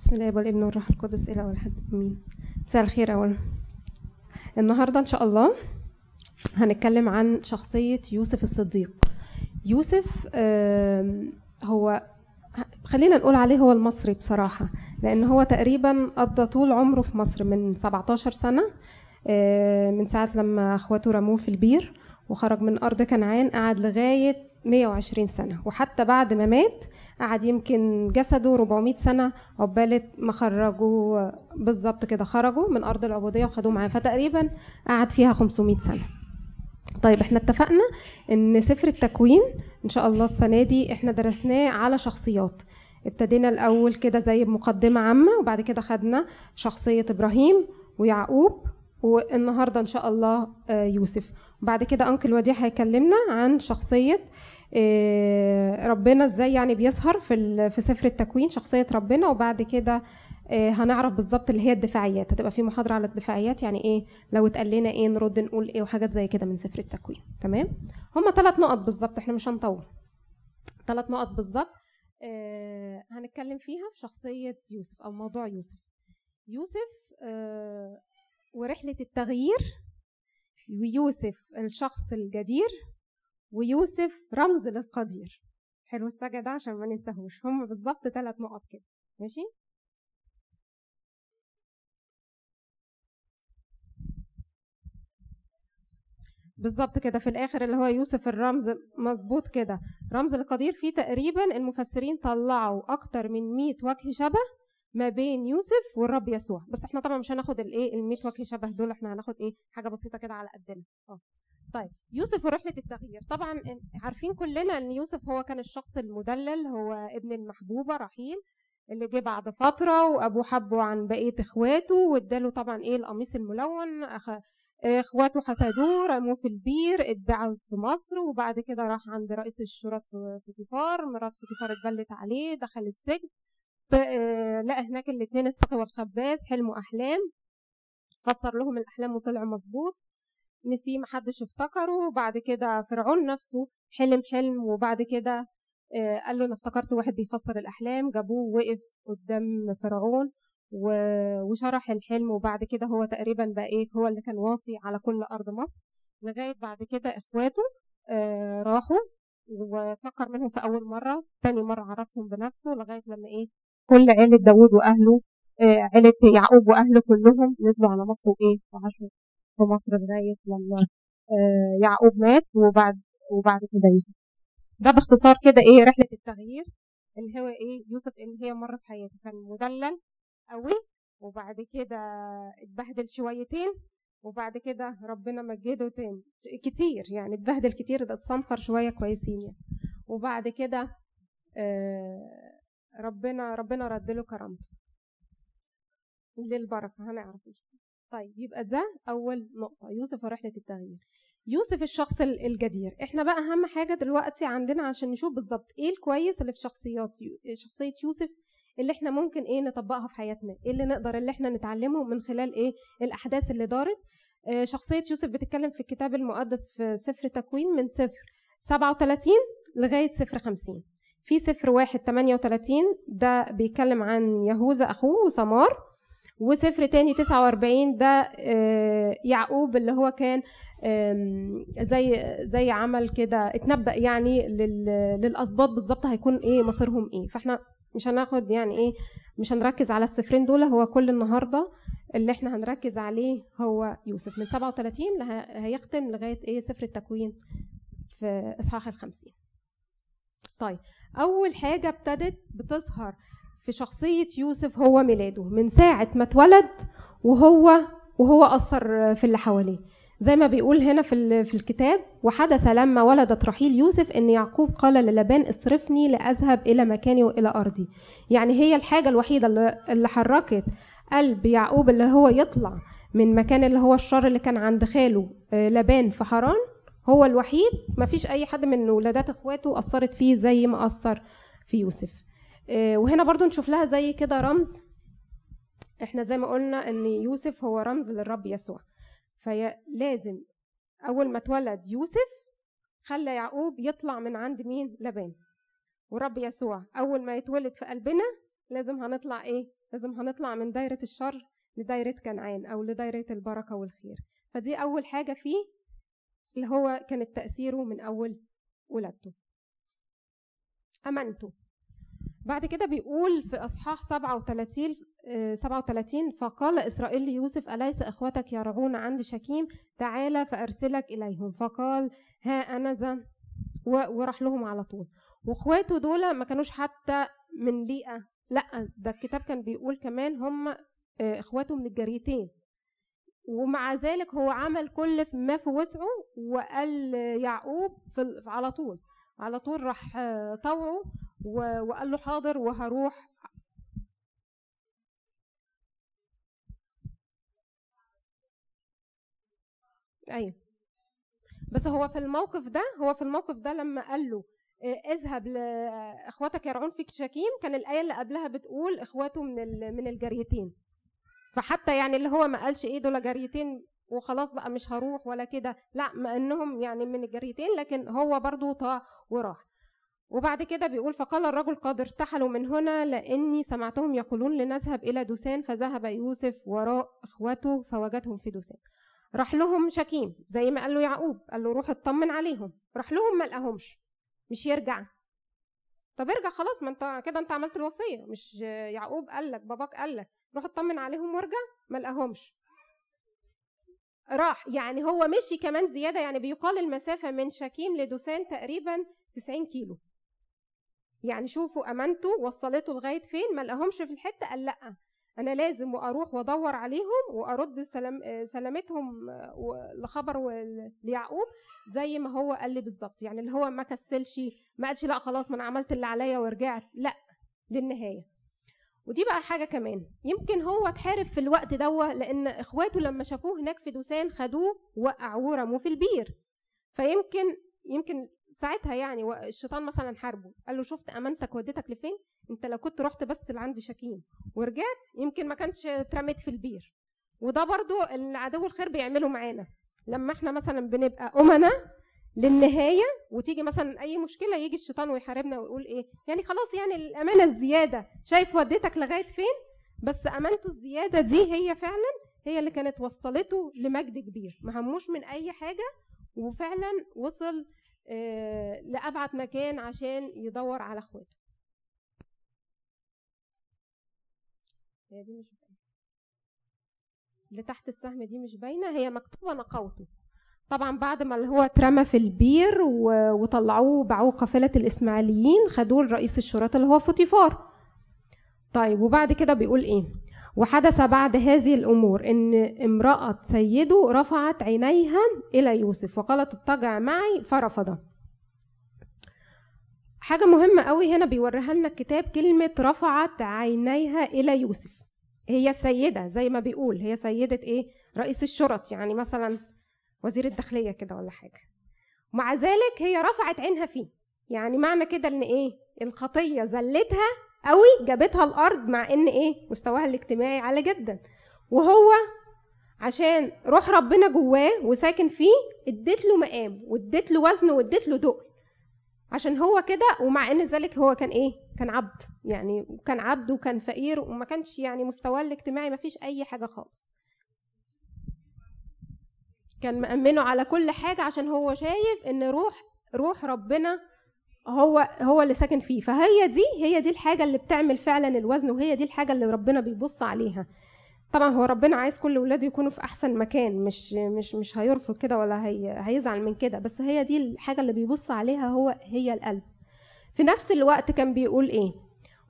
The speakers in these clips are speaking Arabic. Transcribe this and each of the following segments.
بسم الله والابن والروح القدس إلى اول حد آمين. مساء الخير اولا. النهارده إن شاء الله هنتكلم عن شخصية يوسف الصديق. يوسف هو خلينا نقول عليه هو المصري بصراحة لأن هو تقريبا قضى طول عمره في مصر من 17 سنة آه، من ساعة لما أخواته رموه في البير وخرج من أرض كنعان قعد لغاية 120 سنة. وحتى بعد ما مات قعد يمكن جسده 400 سنة. عقبال ما خرجوا بالظبط كده خرجوا من أرض العبودية وخدوه معاه. فتقريبا قعد فيها 500 سنة. طيب إحنا اتفقنا إن سفر التكوين إن شاء الله السنة دي إحنا درسناه على شخصيات. ابتدينا الأول كده زي بمقدمه عامة وبعد كده خدنا شخصية إبراهيم ويعقوب والنهاردة إن شاء الله آه، يوسف. وبعد كده أنكل وديع هيكلمنا عن شخصية آه، ربنا إزاي يعني بيظهر في في سفر التكوين شخصية ربنا. وبعد كده آه، هنعرف بالظبط اللي هي الدفاعيات. هتبقى في محاضرة على الدفاعيات يعني إيه لو اتقال لنا إيه نرد نقول إيه وحاجات زي كده من سفر التكوين. تمام؟ هما ثلاث نقط بالظبط إحنا مش هنطول. ثلاث نقط بالظبط هنتكلم فيها في شخصية يوسف أو موضوع يوسف. يوسف ورحلة التغيير ويوسف الشخص الجدير ويوسف رمز للقدير. حلو السجع ده عشان ما ننساهوش. هم بالظبط ثلاث نقط كده. ماشي؟ بالظبط كده. في الآخر اللي هو يوسف الرمز مظبوط كده. رمز القدير فيه تقريبا المفسرين طلعوا أكتر من 100 وجه شبه ما بين يوسف والرب يسوع. بس إحنا طبعا مش هناخد الايه ال 100 وجه شبه دول إحنا هناخد إيه حاجة بسيطة كده على قدنا. آه. طيب يوسف ورحلة التغيير. طبعا عارفين كلنا إن يوسف هو كان الشخص المدلل هو ابن المحبوبة رحيل اللي جه بعد فترة وأبوه حبه عن بقية إخواته واداله طبعا إيه القميص الملون أخ... إخواته حسدوه رموه في البير اتباع في مصر وبعد كده راح عند رئيس الشرطه في فوتيفار مرات فوتيفار اتبلت عليه دخل السجن. لقى هناك الاثنين السقي والخباز حلموا احلام فسر لهم الأحلام وطلع مظبوط. نسيه محدش افتكره. وبعد كده فرعون نفسه حلم حلم وبعد كده آه، قال له أنا افتكرت واحد بيفسر الأحلام. جابوه وقف قدام فرعون وشرح الحلم. وبعد كده هو تقريبا بقى إيه هو اللي كان واصي على كل أرض مصر. لغاية بعد كده إخواته آه، راحوا. وفكر منهم في أول مرة تاني مرة عرفهم بنفسه لغاية لما إيه كل عيلة داوود وأهله آه، عيلة يعقوب واهله كلهم نزلوا على مصر وإيه؟ وعاشوا في مصر لغاية لما آه، يعقوب مات وبعد وبعد كده يوسف. ده باختصار كده إيه رحلة التغيير اللي هو إيه يوسف اللي هي مرة في حياته. كان مدلل قوي وبعد كده اتبهدل شويتين وبعد كده ربنا مجده تاني. كتير يعني اتبهدل كتير ده اتصنفر شوية كويسين يعني. وبعد كده آه، ربنا ربنا رد له كرامته. للبركة هنعرف. طيب يبقى ده أول نقطة يوسف ورحلة التغيير. يوسف الشخص ال- الجدير. إحنا بقى أهم حاجة دلوقتي عندنا عشان نشوف بالظبط إيه الكويس اللي في شخصيات شخصية يوسف اللي إحنا ممكن إيه نطبقها في حياتنا. إيه اللي نقدر اللي إحنا نتعلمه من خلال إيه الأحداث اللي دارت. آه، شخصية يوسف بتتكلم في الكتاب المقدس في سفر تكوين من سفر 37 لغاية سفر 50 في سفر واحد 38 ده بيتكلم عن يهوذا أخوه وسمار. وسفر تاني 49 ده آه، يعقوب اللي هو كان زي زي عمل كده اتنبأ يعني لل- للأسباط بالظبط هيكون إيه مصيرهم إيه. فإحنا مش هناخد يعني إيه مش هنركز على السفرين دول هو كل النهارده اللي إحنا هنركز عليه هو يوسف. من 37 له- هيختم لغاية إيه سفر التكوين في إصحاح الخمسين. طيب أول حاجة ابتدت بتظهر في شخصية يوسف هو ميلاده من ساعة ما اتولد وهو وهو أثر في اللي حواليه. زي ما بيقول هنا في في الكتاب وحدث لما ولدت رحيل يوسف إن يعقوب قال للبان اصرفني لأذهب إلى مكاني وإلى أرضي. يعني هي الحاجة الوحيدة اللي, اللي حركت قلب يعقوب اللي هو يطلع من مكان اللي هو الشر اللي كان عند خاله آه، لبان في حران هو الوحيد ما فيش أي حد من ولادات إخواته اثرت فيه زي ما اثر في يوسف. آه، وهنا برضو نشوف لها زي كده رمز. إحنا زي ما قلنا إن يوسف هو رمز للرب يسوع. فلازم أول ما اتولد يوسف خلى يعقوب يطلع من عند مين؟ لبان. ورب يسوع أول ما يتولد في قلبنا لازم هنطلع إيه؟ لازم هنطلع من دايرة الشر لدايرة كنعان أو لدايرة البركة والخير. فدي أول حاجة فيه. اللي هو كانت تأثيره من أول ولادته. أمنته بعد كده بيقول في أصحاح 37 37 فقال إسرائيل ليوسف أليس إخوتك يرعون عند شكيم؟ تعالى فأرسلك إليهم. فقال ها أنا ذا وراح لهم على طول. وإخواته دول ما كانوش حتى من ليئة لأ ده الكتاب كان بيقول كمان هم آه، اخواته من الجريتين. ومع ذلك هو عمل كل ما في وسعه وقال يعقوب في على طول على طول راح آه، طوعه وقال له حاضر وهروح. أيوه. بس هو في الموقف ده هو في الموقف ده لما قال له آه، اذهب لاخواتك يرعون فيك شكيم كان الآية اللي قبلها بتقول اخواته من من الجريتين فحتى يعني اللي هو ما قالش إيه دول جريتين وخلاص بقى مش هروح ولا كده. لا مع إنهم يعني من الجريتين لكن هو برضو طاع وراح. وبعد كده بيقول فقال الرجل قد ارتحلوا من هنا لإني سمعتهم يقولون لنذهب إلى دوسان فذهب يوسف وراء إخوته فوجدهم في دوسان. راح لهم شكيم زي ما قال له يعقوب قال له روح اطمن عليهم. راح لهم ما لقاهمش مش يرجع. طب ارجع خلاص ما انت كده انت عملت الوصية. مش يعقوب قال لك باباك قال لك روح اطمن عليهم وارجع ما لقاهمش. راح. يعني هو مشي كمان زيادة يعني بيقال المسافة من شكيم لدوسان تقريبا 90 كيلو. يعني شوفوا امانته وصلته لغاية فين ما لقاهمش في الحتة قال لأ. أنا لازم وأروح وأدور عليهم وأرد سلام سلامتهم لخبر ليعقوب زي ما هو قال لي بالظبط. يعني اللي هو ما كسلش ما قالش لأ خلاص ما أنا عملت اللي عليا ورجعت. لأ للنهاية. ودي بقى حاجة كمان. يمكن هو اتحارب في الوقت دوا لأن إخواته لما شافوه هناك في دوسان خدوه وقعوه رموه في البير. فيمكن يمكن ساعتها يعني الشيطان مثلا حاربه قال له شفت أمانتك وديتك لفين؟ أنت لو كنت رحت بس لعند شكيم ورجعت يمكن ما كانش اترميت في البير. وده برضو العدو الخير بيعمله معانا. لما إحنا مثلا بنبقى امنا للنهاية وتيجي مثلا أي مشكلة يجي الشيطان ويحاربنا ويقول إيه؟ يعني خلاص يعني الأمانة الزيادة شايف وديتك لغاية فين؟ بس أمانته الزيادة دي هي فعلا هي اللي كانت وصلته لمجد كبير. ما هموش من أي حاجة وفعلا وصل آه لأبعد مكان عشان يدور على أخواته. هي دي مش باينة. اللي تحت السهم دي مش باينة هي مكتوبة نقوته طبعا بعد ما اللي هو اترمى في البير وطلعوه باعوه قافلة الإسماعيليين خدوه لرئيس الشرطه اللي هو فوتيفار. طيب وبعد كده بيقول إيه؟ وحدث بعد هذه الأمور إن امرأة سيده رفعت عينيها إلى يوسف وقالت اضطجع معي فرفض. حاجة مهمة قوي هنا بيوريها لنا الكتاب كلمة رفعت عينيها إلى يوسف. هي سيدة زي ما بيقول هي سيدة إيه؟ رئيس الشرط يعني مثلا وزير الداخلية كده ولا حاجة. مع ذلك هي رفعت عينها فيه. يعني معنى كده إن إيه؟ الخطية زلتها قوي جابتها الأرض مع إن إيه؟ مستواها الاجتماعي عالي جدا. وهو عشان روح ربنا جواه وساكن فيه اديت له مقام واديت له وزن واديت له دقل عشان هو كده ومع إن ذلك هو كان إيه؟ كان عبد. يعني كان عبد وكان فقير وما كانش يعني مستواه الاجتماعي ما فيش أي حاجة خالص. كان مأمنه على كل حاجة عشان هو شايف إن روح روح ربنا هو هو اللي ساكن فيه. فهي دي هي دي الحاجة اللي بتعمل فعلا الوزن وهي دي الحاجة اللي ربنا بيبص عليها. طبعا هو ربنا عايز كل ولاده يكونوا في أحسن مكان مش مش مش هيرفض كده ولا هي هيزعل من كده. بس هي دي الحاجة اللي بيبص عليها هو هي القلب. في نفس الوقت كان بيقول إيه؟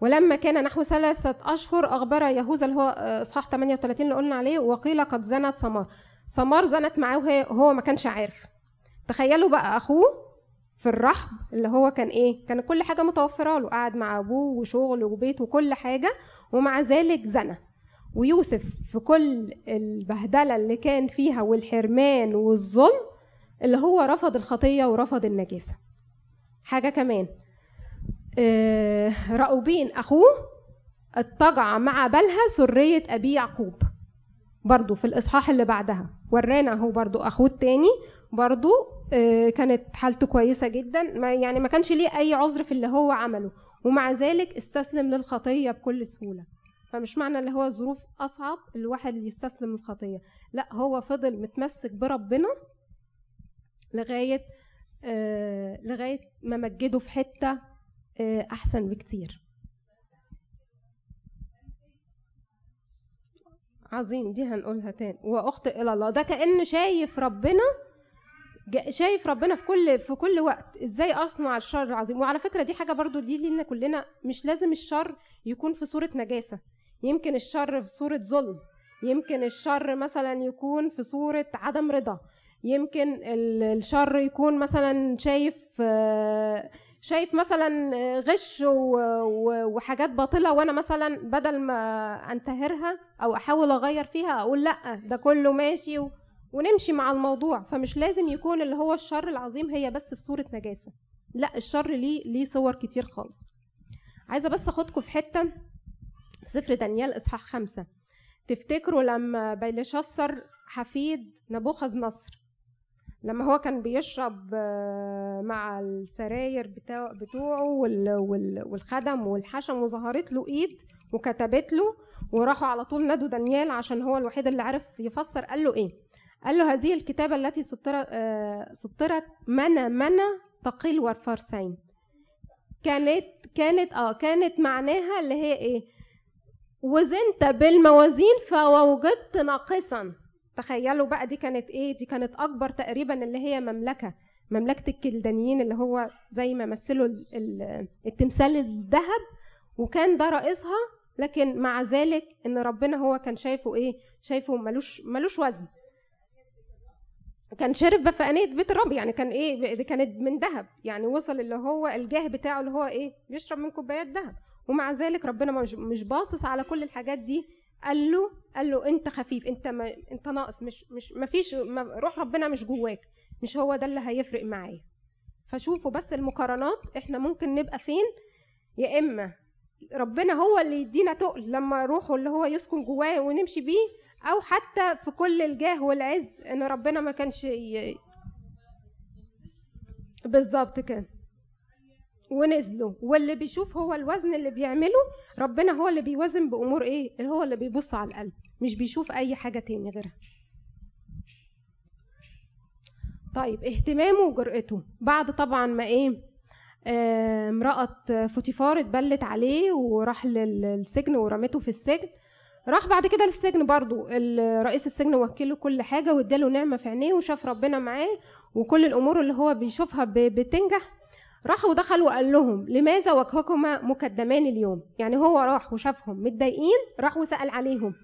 ولما كان نحو ثلاثة أشهر أخبر يهوذا اللي هو إصحاح 38 اللي قلنا عليه وقيل قد زنت سمار سمار زنت معاه وهو ما كانش عارف. تخيلوا بقى أخوه في الرحب اللي هو كان إيه؟ كان كل حاجة متوفرة له قاعد مع أبوه وشغل وبيت وكل حاجة ومع ذلك زنى. ويوسف في كل البهدلة اللي كان فيها والحرمان والظلم اللي هو رفض الخطية ورفض النجاسة. حاجة كمان آه رأوبين أخوه اتجع مع بالها سرية أبي يعقوب. برضو في الإصحاح اللي بعدها ورانا أهو برضو أخوه التاني برضو كانت حالته كويسة جدا. ما يعني ما كانش ليه أي عذر في اللي هو عمله. ومع ذلك استسلم للخطية بكل سهولة. فمش معنى اللي هو ظروف أصعب الواحد يستسلم للخطية. لا هو فضل متمسك بربنا لغاية آه لغاية ما مجده في حتة آه أحسن بكتير. عظيم دي هنقولها تاني. واخطئ إلى الله. ده كأن شايف ربنا شايف ربنا في كل في كل وقت. إزاي أصنع الشر العظيم؟ وعلى فكرة دي حاجة برضو دي لينا كلنا. مش لازم الشر يكون في صورة نجاسة. يمكن الشر في صورة ظلم. يمكن الشر مثلا يكون في صورة عدم رضا. يمكن الشر يكون مثلا شايف شايف مثلا غش وحاجات باطلة وأنا مثلا بدل ما أنتهرها أو أحاول أغير فيها أقول لأ ده كله ماشي ونمشي مع الموضوع. فمش لازم يكون اللي هو الشر العظيم هي بس في صورة نجاسة. لا الشر ليه ليه صور كتير خالص. عايزة بس أخدكم في حتة في سفر دانيال إصحاح خمسة. تفتكروا لما بيلشسر حفيد نبوخذ نصر لما هو كان بيشرب آه، مع السراير بتوعه والخدم والحشم وظهرت له إيد وكتبت له وراحوا على طول نادوا دانيال عشان هو الوحيد اللي عرف يفسر قال له إيه؟ قال له هذه الكتابة التي سطرت آه، سطرت منا منا تقيل والفرسين كانت كانت آه كانت معناها اللي هي إيه؟ وزنت بالموازين فوجدت ناقصا. تخيلوا بقى دي كانت إيه؟ دي كانت أكبر تقريبا اللي هي مملكة مملكة الكلدانيين اللي هو زي ما مثلوا التمثال الذهب. وكان ده رئيسها لكن مع ذلك إن ربنا هو كان شايفه إيه؟ شايفه ملوش ملوش وزن. كان شرب بفقانية بيت الرب يعني كان إيه كانت من ذهب يعني وصل اللي هو الجاه بتاعه اللي هو إيه بيشرب من كوبايات ذهب. ومع ذلك ربنا مش باصص على كل الحاجات دي. قال له قال له أنت خفيف أنت ما أنت ناقص مش مش ما فيش روح ربنا مش جواك مش هو ده اللي هيفرق معايا. فشوفوا بس المقارنات إحنا ممكن نبقى فين؟ يا إما ربنا هو اللي يدينا تقل لما روحه اللي هو يسكن جواه ونمشي بيه أو حتى في كل الجاه والعز إن ربنا ما كانش ي... بالظبط كده. ونزلوا واللي بيشوف هو الوزن اللي بيعمله ربنا هو اللي بيوزن بأمور إيه؟ اللي هو اللي بيبص على القلب مش بيشوف أي حاجة تاني غيرها. طيب اهتمامه وجرأته. بعد طبعا ما إيه؟ آه، امرأة فوتيفار اتبلت عليه وراح للسجن ورمته في السجن راح بعد كده للسجن برضو. رئيس السجن وكله كل حاجة واداله نعمة في عينيه وشاف ربنا معاه وكل الأمور اللي هو بيشوفها بتنجح. راح ودخل وقال لهم لماذا وجهكما مكدمان اليوم؟ يعني هو راح وشافهم متضايقين راح وسأل عليهم.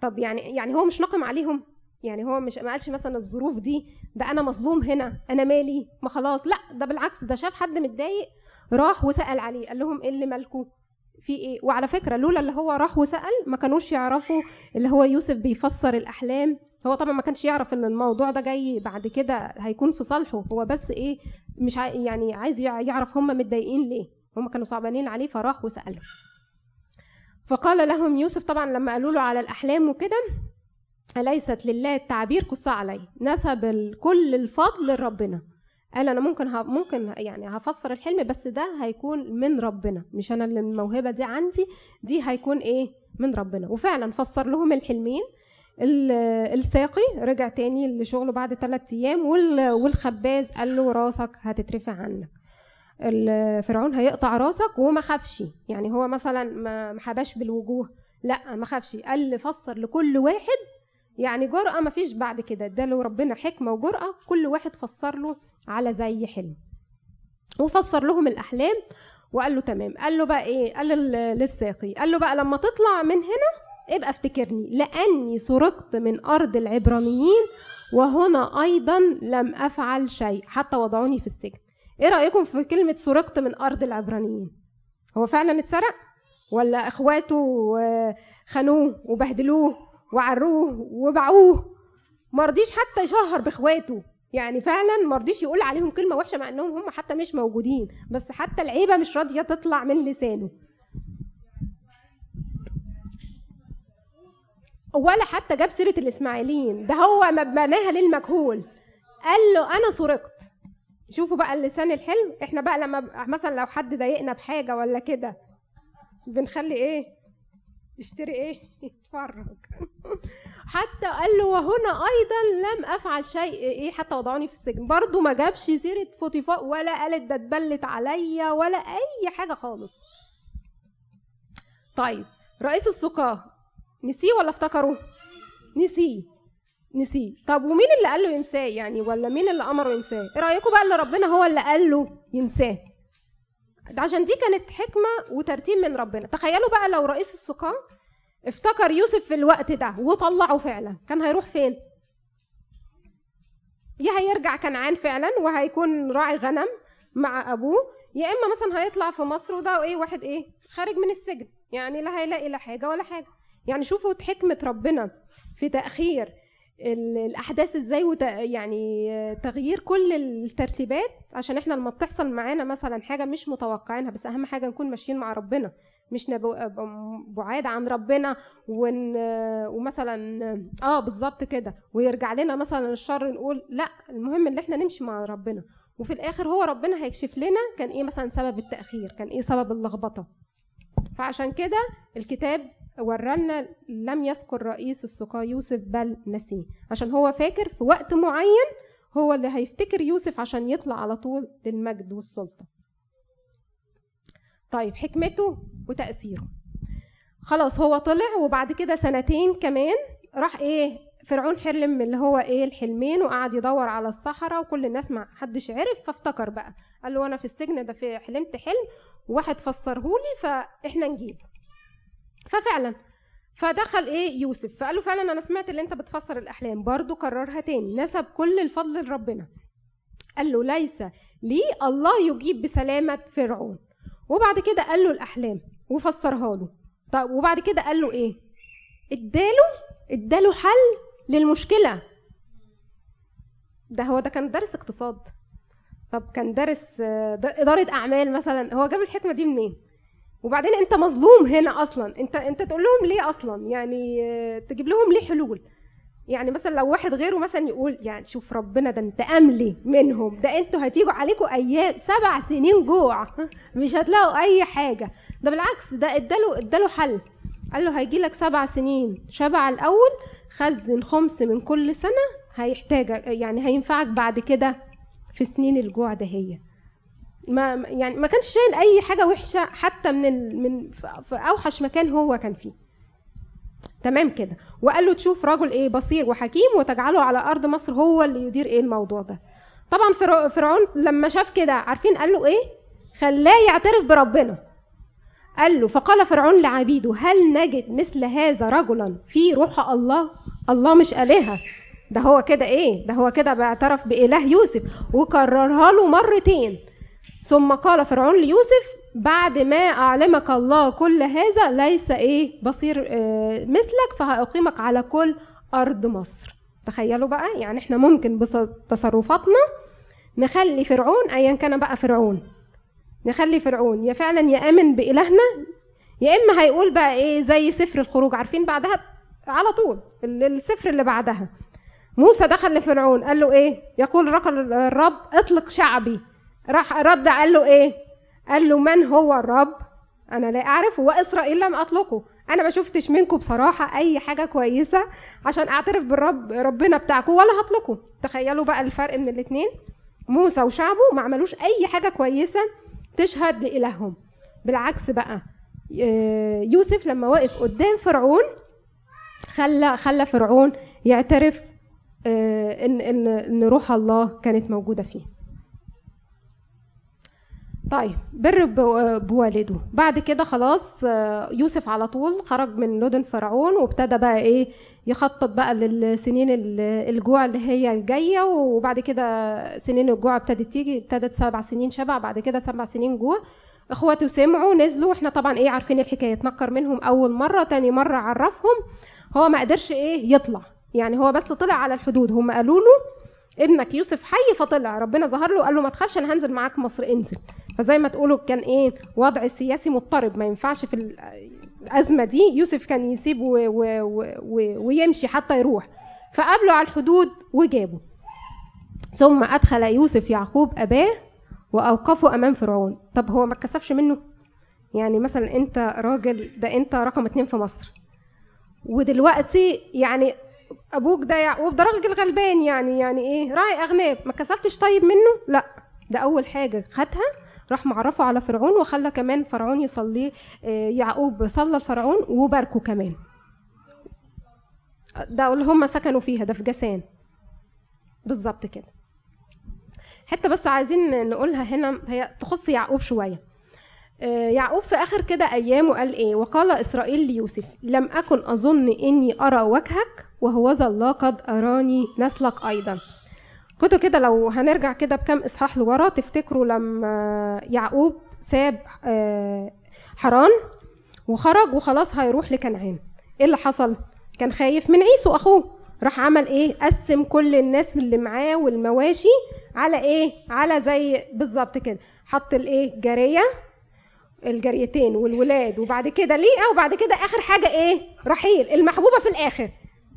طب يعني يعني هو مش نقم عليهم؟ يعني هو مش ما قالش مثلا الظروف دي ده أنا مظلوم هنا أنا مالي ما خلاص. لا ده بالعكس ده شاف حد متضايق راح وسأل عليه قال لهم إيه اللي مالكم في إيه؟ وعلى فكرة لولا اللي هو راح وسأل ما كانوش يعرفوا اللي هو يوسف بيفسر الأحلام. هو طبعا ما كانش يعرف إن الموضوع ده جاي بعد كده هيكون في صالحه. هو بس إيه؟ مش يعني عايز يعرف هم متضايقين ليه. هم كانوا صعبانين عليه فراح وسالهم فقال لهم يوسف طبعا لما قالوا له على الأحلام وكده أليست لله التعبير قصة علي؟ نسب كل الفضل لربنا. قال أنا ممكن ها ممكن يعني هفسر الحلم بس ده هيكون من ربنا مش أنا اللي الموهبة دي عندي دي هيكون إيه؟ من ربنا. وفعلا فسر لهم الحلمين. الساقي رجع تاني لشغله بعد ثلاثة أيام والخباز قال له راسك هتترفع عنك. فرعون هيقطع راسك وما خافش. يعني هو مثلا ما حباش بالوجوه. لأ ما خافش. قال فسر لكل واحد يعني جرأة ما فيش بعد كده. اداله ربنا حكمة وجرأة كل واحد فسر له على زي حلم. وفسر لهم الأحلام وقال له تمام. قال له بقى إيه؟ قال للساقي. قال له بقى لما تطلع من هنا ابقى افتكرني لأني سرقت من أرض العبرانيين وهنا أيضا لم أفعل شيء حتى وضعوني في السجن. إيه رأيكم في كلمة سرقت من أرض العبرانيين؟ هو فعلا اتسرق؟ ولا إخواته خانوه وبهدلوه؟ وعروه وباعوه ما رضيش حتى يشهر بإخواته. يعني فعلا ما رضيش يقول عليهم كلمة وحشة مع إنهم هم حتى مش موجودين. بس حتى العيبة مش راضية تطلع من لسانه. ولا حتى جاب سيرة الإسماعيليين. ده هو مبناها للمجهول. قال له أنا سرقت. شوفوا بقى اللسان الحلم إحنا بقى لما مثلا لو حد ضايقنا بحاجة ولا كده بنخلي إيه؟ يشتري إيه؟ يتفرج. حتى قال له وهنا أيضا لم أفعل شيء. إيه حتى وضعوني في السجن. برضه ما جابش سيرة فوتيفار ولا قالت ده اتبلت عليا ولا أي حاجة خالص. طيب رئيس السقاه نسيه ولا افتكره؟ نسيه. نسيه. طب ومين اللي قال له ينساه يعني؟ ولا مين اللي أمره ينساه؟ إيه رايكم بقى اللي ربنا هو اللي قال له ينساه؟ عشان دي كانت حكمة وترتيب من ربنا. تخيلوا بقى لو رئيس السقاه افتكر يوسف في الوقت ده وطلعه فعلا كان هيروح فين؟ يا هيرجع كنعان فعلا وهيكون راعي غنم مع أبوه يا إما مثلا هيطلع في مصر وده إيه واحد إيه خارج من السجن يعني لا هيلاقي لا حاجة ولا حاجة. يعني شوفوا حكمة ربنا في تأخير الأحداث إزاي وت... يعني تغيير كل الترتيبات عشان إحنا لما بتحصل معانا مثلا حاجة مش متوقعينها بس أهم حاجة نكون ماشيين مع ربنا مش بعاد عن ربنا ون... ومثلا آه بالظبط كده ويرجع لنا مثلا الشر نقول لأ المهم إن إحنا نمشي مع ربنا. وفي الآخر هو ربنا هيكشف لنا كان إيه مثلا سبب التأخير كان إيه سبب اللخبطة. فعشان كده الكتاب ورانا لم يذكر رئيس السقاة يوسف بل نسيه عشان هو فاكر في وقت معين هو اللي هيفتكر يوسف عشان يطلع على طول للمجد والسلطة. طيب حكمته وتأثيره. خلاص هو طلع وبعد كده سنتين كمان راح إيه فرعون حلم اللي هو إيه الحلمين وقعد يدور على الصحراء وكل الناس ما حدش عرف فافتكر بقى. قال له أنا في السجن ده في حلمت حلم وواحد فسرهولي فإحنا نجيب ففعلا. فدخل إيه يوسف فقال له فعلا أنا سمعت اللي أنت بتفسر الأحلام برضو كررها تاني نسب كل الفضل لربنا. قال له ليس لي الله يجيب بسلامة فرعون. وبعد كده قال له الأحلام وفسرها له. طب وبعد كده قال له إيه؟ اداله اداله حل للمشكلة. ده هو ده كان دارس اقتصاد. طب كان دارس إدارة أعمال مثلا هو جاب الحكمة دي منين؟ وبعدين انت مظلوم هنا أصلا. انت انت تقول لهم ليه أصلا؟ يعني تجيب لهم ليه حلول؟ يعني مثلا لو واحد غيره مثلا يقول يعني شوف ربنا ده انت أملي منهم. ده أنتوا هتيجوا عليكم أيام سبع سنين جوع. مش هتلاقوا أي حاجة. ده بالعكس ده اداله اداله حل. قال له هيجي لك سبع سنين شبع الأول خزن خمس من كل سنة هيحتاجك يعني هينفعك بعد كده في سنين الجوع ده هي. ما يعني ما كانش شايل أي حاجة وحشة حتى من ال... من في أوحش مكان هو كان فيه. تمام كده. وقال له تشوف رجل إيه بصير وحكيم وتجعله على أرض مصر هو اللي يدير إيه الموضوع ده. طبعا فرعون لما شاف كده عارفين قال له إيه؟ خلاه يعترف بربنا. قال له فقال فرعون لعبيده هل نجد مثل هذا رجلا في روح الله؟ الله مش آلهة. ده هو كده إيه؟ ده هو كده بيعترف بإله يوسف. وكررها له مرتين. ثم قال فرعون ليوسف بعد ما أعلمك الله كل هذا ليس إيه بصير إيه مثلك فهأقيمك على كل أرض مصر. تخيلوا بقى يعني إحنا ممكن بتصرفاتنا نخلي فرعون أيا كان بقى فرعون. نخلي فرعون يا فعلا يأمن بإلهنا يا إما هيقول بقى إيه زي سفر الخروج عارفين بعدها على طول السفر اللي بعدها. موسى دخل لفرعون قال له إيه؟ يقول الرب اطلق شعبي. راح رد قال له إيه؟ قال له من هو الرب؟ أنا لا اعرف وإسرائيل لم أطلقه. أنا ما شفتش منكم بصراحة أي حاجة كويسة عشان أعترف بالرب ربنا بتاعكم ولا هطلقه. تخيلوا بقى الفرق من الاثنين موسى وشعبه ما عملوش أي حاجة كويسة تشهد لإلههم. بالعكس بقى يوسف لما وقف قدام فرعون خلى خلى فرعون يعترف إن إن إن روح الله كانت موجودة فيه. طيب بر بوالده. بعد كده خلاص يوسف على طول خرج من لدن فرعون وابتدى بقى إيه يخطط بقى للسنين الجوع اللي هي الجاية. وبعد كده سنين الجوع ابتدت تيجي ابتدت سبع سنين شبع بعد كده سبع سنين جوع. اخواته سمعوا نزلوا. إحنا طبعا إيه عارفين الحكاية. اتنكر منهم أول مرة تاني مرة عرفهم. هو ما قدرش إيه يطلع. يعني هو بس طلع على الحدود. هم قالوا له ابنك يوسف حي فطلع. ربنا ظهر له وقال له ما تخافش أنا هنزل معاك مصر انزل. فزي ما تقولوا كان إيه وضع سياسي مضطرب. ما ينفعش في الأزمة دي يوسف كان يسيب و و و ويمشي حتى يروح. فقابله على الحدود وجابه ثم أدخل يوسف يعقوب أباه وأوقفه أمام فرعون. طب هو ما اتكسفش منه؟ يعني مثلا أنت راجل ده أنت رقم اتنين في مصر. ودلوقتي يعني أبوك ده يعقوب ده راجل غلبان يعني يعني إيه راعي اغنام ما كسبتش طيب منه؟ لا. ده أول حاجة خدها راح معرفه على فرعون وخلى كمان فرعون يصلي آه، يعقوب صلى الفرعون وباركه كمان. ده اللي هم سكنوا فيها ده في جسان بالظبط كده. حتة بس عايزين نقولها هنا هي تخص يعقوب شوية. آه، يعقوب في آخر كده أيامه قال إيه؟ وقال إسرائيل ليوسف لم أكن أظن إني أرى وجهك وهوذا الله قد أراني نسلك أيضا. كنتوا كده لو هنرجع كده بكم إصحاح لورا تفتكروا لما يعقوب ساب آه، حران وخرج وخلاص هيروح لكنعان. إيه اللي حصل؟ كان خايف من عيسو أخوه. راح عمل إيه؟ قسم كل الناس اللي معاه والمواشي على إيه؟ على زي بالظبط كده. حط الإيه؟ جارية الجريتين والولاد وبعد كده ليئة وبعد كده آخر حاجة إيه؟ رحيل المحبوبة في الآخر.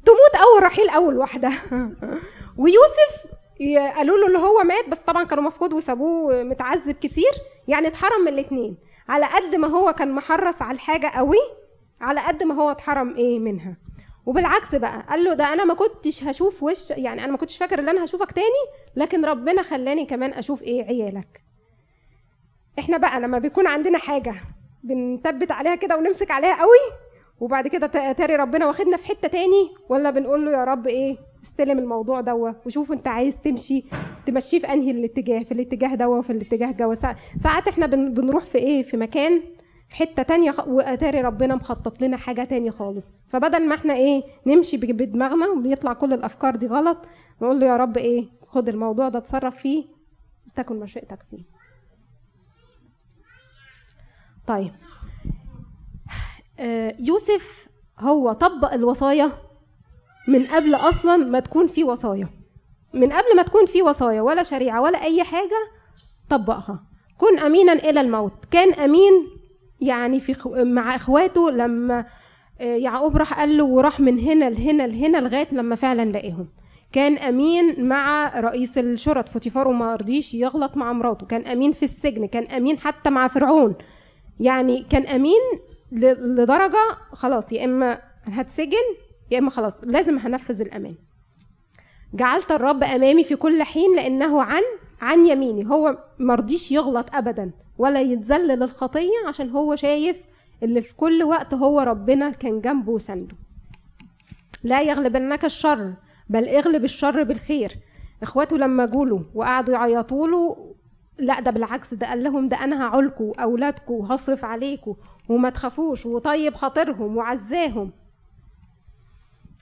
تموت أول رحيل أول واحدة. ويوسف قالوا له اللي هو مات بس طبعا كانوا مفقود وسابوه متعذب كتير يعني اتحرم من الاثنين على قد ما هو كان محرص على الحاجة قوي على قد ما هو اتحرم إيه منها. وبالعكس بقى قال له ده أنا ما كنتش هشوف وش يعني أنا ما كنتش فاكر إن أنا هشوفك تاني لكن ربنا خلاني كمان أشوف إيه عيالك. إحنا بقى لما بيكون عندنا حاجة بنثبت عليها كده ونمسك عليها قوي وبعد كده تاري ربنا واخدنا في حتة تاني ولا بنقول له يا رب إيه؟ استلم الموضوع دوا وشوف انت عايز تمشي تمشيه في انهي الاتجاه في الاتجاه دوا وفي الاتجاه جوا ساعات إحنا بنروح في إيه في مكان في حتة تانية وأتاري ربنا مخطط لنا حاجة تانية خالص. فبدل ما إحنا إيه نمشي بدماغنا وبيطلع كل الأفكار دي غلط نقول له يا رب إيه خد الموضوع ده اتصرف فيه تكن مشيئتك فيه. طيب. آه، يوسف هو طبق الوصايا من قبل أصلا ما تكون في وصايا. من قبل ما تكون في وصايا ولا شريعة ولا أي حاجة طبقها. كن امينا إلى الموت. كان أمين يعني في خو... مع إخواته لما آه، يعقوب راح قال له وراح من هنا لهنا لهنا لغاية لما فعلا لقاهم. كان أمين مع رئيس الشرط فوتيفار وما رضيش يغلط مع مراته. كان أمين في السجن كان أمين حتى مع فرعون. يعني كان أمين لدرجة خلاص يا إما هتسجن يا إما خلاص لازم هنفذ الامان جعلت الرب أمامي في كل حين لأنه عن عن يميني. هو مرضيش يغلط ابدا ولا يتذلل الخطيه عشان هو شايف اللي في كل وقت هو ربنا كان جنبه وسنده. لا يغلبنك الشر بل اغلب الشر بالخير. اخواته لما جوله وقعدوا يعيطوا له لا ده بالعكس ده قال لهم ده أنا هعولكوا أولادكوا وهصرف عليكوا وما تخافوش وطيب خاطرهم وعزاهم.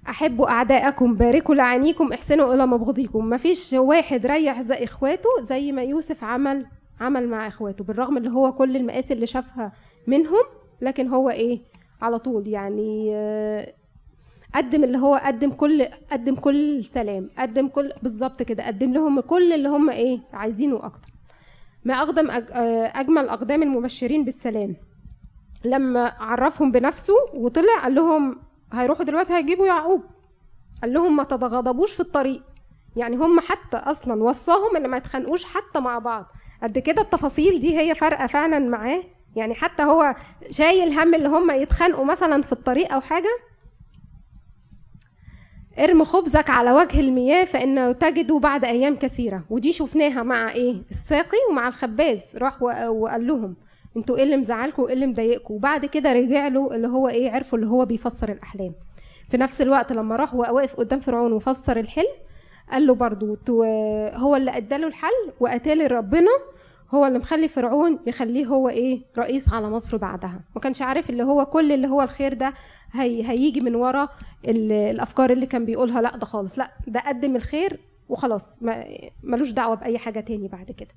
احبوا أعداءكم باركوا لعينيكم احسنوا إلى مبغضيكم. مفيش واحد ريح زي إخواته زي ما يوسف عمل عمل مع إخواته بالرغم اللي هو كل المقاسي اللي شافها منهم لكن هو إيه؟ على طول يعني آه، قدم اللي هو قدم كل قدم كل سلام قدم كل بالظبط كده قدم لهم كل اللي هم إيه؟ عايزينه أكتر. ما أقدم آه، أجمل أقدام المبشرين بالسلام. لما عرفهم بنفسه وطلع قال لهم هيروحوا دلوقتي هيجيبوا يعقوب. قال لهم ما تتغاضبوش في الطريق. يعني هم حتى أصلا وصاهم إن ما يتخانقوش حتى مع بعض. قد كده التفاصيل دي هي فارقة فعلا معاه؟ يعني حتى هو شايل هم اللي هم يتخانقوا مثلا في الطريق أو حاجة؟ ارم خبزك على وجه المياه فإنه تجده بعد أيام كثيرة. ودي شفناها مع إيه؟ الساقي ومع الخباز. راح وقال لهم أنتوا إيه اللي مزعلكم وايه اللي مضايقكم وبعد كده رجع له اللي هو إيه عرفوا اللي هو بيفسر الأحلام. في نفس الوقت لما راح واقف قدام فرعون وفسر الحلم قال له برضو هو اللي أداله الحل واتالي ربنا هو اللي مخلي فرعون يخليه هو إيه رئيس على مصر بعدها. ما كانش عارف اللي هو كل اللي هو الخير ده هي هيجي من ورا الأفكار اللي كان بيقولها. لا ده خالص. لا ده قدم الخير وخلاص. ملوش دعوة بأي حاجة تاني بعد كده.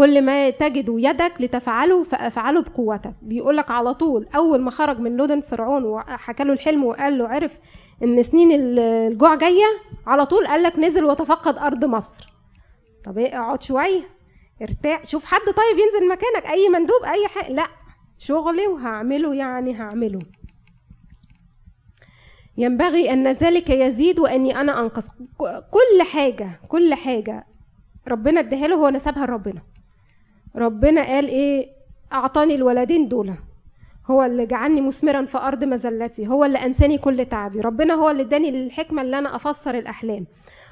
كل ما تجد يدك لتفعله فافعله بقوتك. بيقول لك على طول أول ما خرج من لودن فرعون وحكى له الحلم وقال له عرف إن سنين الجوع جاية على طول قال لك نزل وتفقد أرض مصر. طب إيه اقعد شوية ارتاح شوف حد طيب ينزل مكانك أي مندوب أي حاجة لا شغلي وهعمله يعني هعمله. ينبغي أن ذلك يزيد وأني أنا أنقص. كل حاجة كل حاجة ربنا اداها له هو نسبها لربنا. ربنا قال إيه؟ أعطاني الولدين دول. هو اللي جعلني مثمرا في أرض مذلتي. هو اللي أنساني كل تعبي. ربنا هو اللي إداني الحكمة اللي أنا أفسر الأحلام.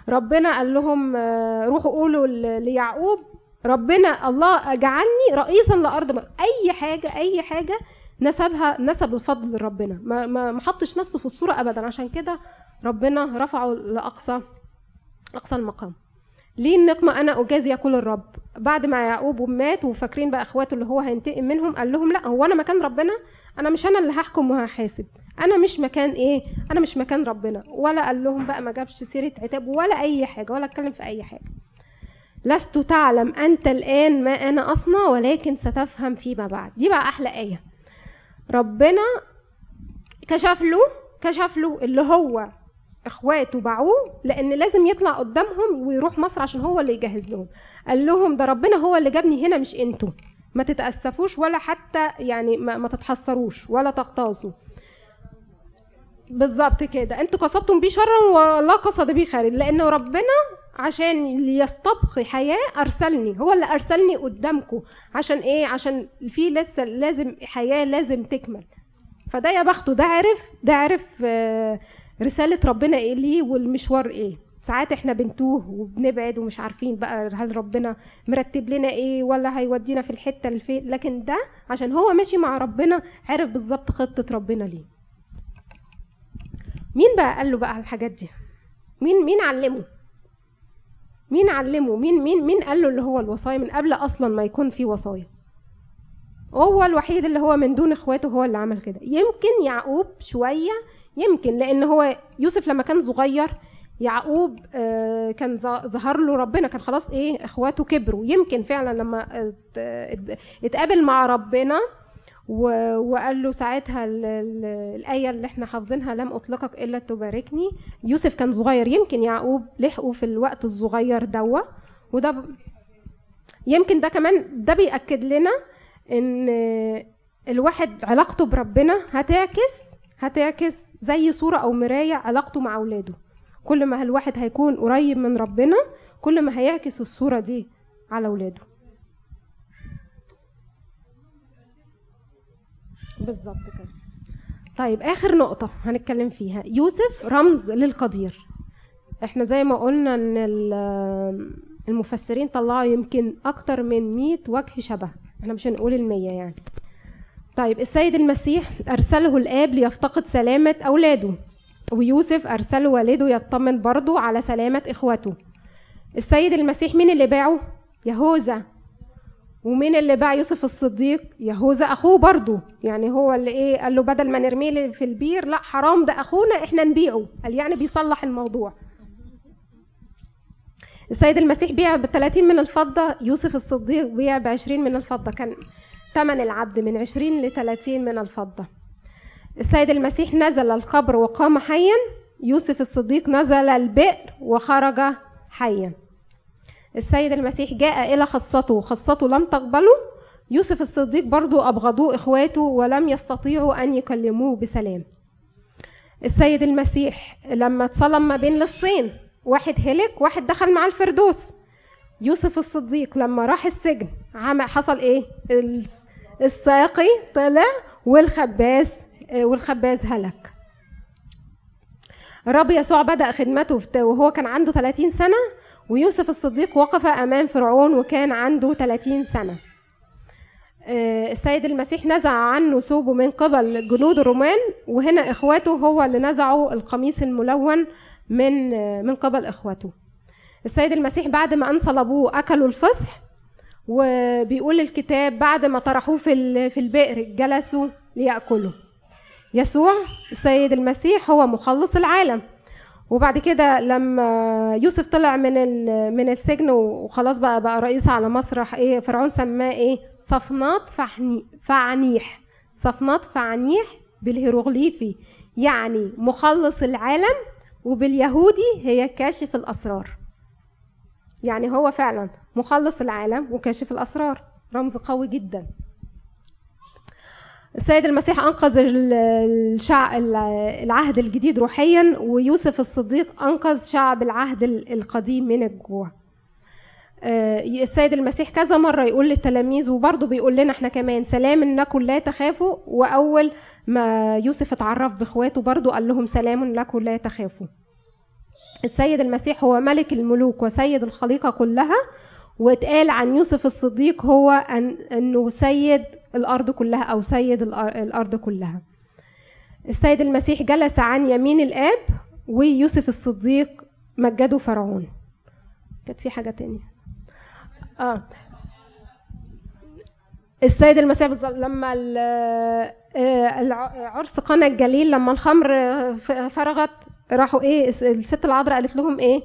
ربنا قال لهم آه، روحوا قولوا ليعقوب. ربنا الله جعلني رئيسا لأرض أي حاجة أي حاجة نسبها نسب الفضل لربنا. ما ما حطش نفسه في الصورة ابدا. عشان كده ربنا رفعه لأقصى أقصى المقام. ليه النقمة أنا أجازي يقول الرب؟ بعد ما يعقوب مات وفاكرين بقى إخواته اللي هو هينتقم منهم قال لهم لا هو أنا مكان ربنا؟ أنا مش أنا اللي هحكم وهحاسب. أنا مش مكان إيه؟ أنا مش مكان ربنا. ولا قال لهم بقى ما جابش سيرة عتاب ولا أي حاجة ولا اتكلم في أي حاجة. لست تعلم أنت الآن ما أنا أصنع ولكن ستفهم فيما بعد. دي بقى أحلى آية. ربنا كشف له كشف له اللي هو إخواته باعوه لأن لازم يطلع قدامهم ويروح مصر عشان هو اللي يجهز لهم. قال لهم ده ربنا هو اللي جابني هنا مش أنتوا. ما تتأسفوش ولا حتى يعني ما, ما تتحسروش ولا تغتاظوا بالظبط كده. أنتوا قصدتم بيه شرا والله قصد بيه خير لأنه ربنا عشان ليستبقي حياة أرسلني هو اللي أرسلني قدامكم. عشان إيه؟ عشان في لسه لازم حياة لازم تكمل. فده يا بخته ده عرف ده عرف آه رسالة ربنا إيه ليه والمشوار إيه؟ ساعات إحنا بنتوه وبنبعد ومش عارفين بقى هل ربنا مرتب لنا إيه ولا هيودينا في الحتة اللي فين. لكن ده عشان هو ماشي مع ربنا عرف بالظبط خطة ربنا ليه. مين بقى قال له بقى على الحاجات دي؟ مين مين علمه؟ مين علمه؟ مين مين مين قال له اللي هو الوصايا من قبل أصلا ما يكون في وصايا؟ هو الوحيد اللي هو من دون إخواته هو اللي عمل كده. يمكن يعقوب شوية يمكن لأن هو يوسف لما كان صغير يعقوب آه، كان ظهر له ربنا كان خلاص إيه إخواته كبروا. يمكن فعلا لما اتقابل مع ربنا وقال له ساعتها الآية اللي إحنا حافظينها لم أطلقك إلا تباركني. يوسف كان صغير يمكن يعقوب لحقه في الوقت الصغير دوا وده يمكن ده كمان ده بيأكد لنا إن الواحد علاقته بربنا هتعكس هتعكس زي صورة أو مراية علاقته مع أولاده. كل ما الواحد هيكون قريب من ربنا كل ما هيعكس الصورة دي على أولاده. بالظبط كده. طيب آخر نقطة هنتكلم فيها. يوسف رمز للقدير. إحنا زي ما قلنا إن المفسرين طلعوا يمكن أكتر من 100 وجه شبه. إحنا مش هنقول المية يعني. طيب السيد المسيح أرسله الآب ليفتقد سلامة أولاده ويوسف أرسل والده يطمن برضه على سلامة إخوته. السيد المسيح مين اللي باعه؟ يهوذا. ومين اللي باع يوسف الصديق؟ يهوذا أخوه برضه. يعني هو اللي إيه قال له بدل ما نرميه في البير لا حرام ده أخونا إحنا نبيعه. قال يعني بيصلح الموضوع. السيد المسيح بيع ب 30 من الفضة يوسف الصديق بيع ب 20 من الفضة. كان ثمن العبد من 20 ل 30 من الفضة. السيد المسيح نزل القبر وقام حيا. يوسف الصديق نزل البئر وخرج حيا. السيد المسيح جاء إلى خاصته خاصته لم تقبله. يوسف الصديق برضو أبغضوه إخواته ولم يستطيعوا أن يكلموه بسلام. السيد المسيح لما اتصلم ما بين لصين. واحد هلك واحد دخل مع الفردوس. يوسف الصديق لما راح السجن عمل حصل إيه؟ الساقي طلع والخباز والخباز هلك. الرب يسوع بدأ خدمته وهو كان عنده 30 سنة ويوسف الصديق وقف أمام فرعون وكان عنده 30 سنة. آه، السيد المسيح نزع عنه ثوبه من قبل جنود الرومان وهنا إخواته هو اللي نزعوا القميص الملون من من قبل إخواته. السيد المسيح بعد ما ان صلبوه أكلوا الفصح وبيقول الكتاب بعد ما طرحوه في في البئر جلسوا ليأكلوا. يسوع السيد المسيح هو مخلص العالم. وبعد كده لما يوسف طلع من من السجن وخلاص بقى بقى رئيس على مسرح إيه فرعون سماه إيه؟ صفنات فعنيح. صفنات فعنيح بالهيروغليفي يعني مخلص العالم وباليهودي هي كاشف الأسرار. يعني هو فعلا مخلص العالم وكاشف الأسرار. رمز قوي جدا. السيد المسيح أنقذ الشعب العهد الجديد روحيا ويوسف الصديق أنقذ شعب العهد القديم من الجوع. آه، السيد المسيح كذا مرة يقول للتلاميذ وبرضه بيقول لنا إحنا كمان سلام لكم لا تخافوا. وأول ما يوسف اتعرف بإخواته برضه قال لهم سلام لكم لا تخافوا. السيد المسيح هو ملك الملوك وسيد الخليقة كلها واتقال عن يوسف الصديق هو أن أنه سيد الأرض كلها أو سيد الأرض كلها. السيد المسيح جلس عن يمين الآب ويوسف الصديق مجده فرعون. كانت في حاجة تانية؟ آه. السيد المسيح بالظبط لما آه، عرس قنا الجليل لما الخمر فرغت راحوا إيه الست العذراء قالت لهم إيه؟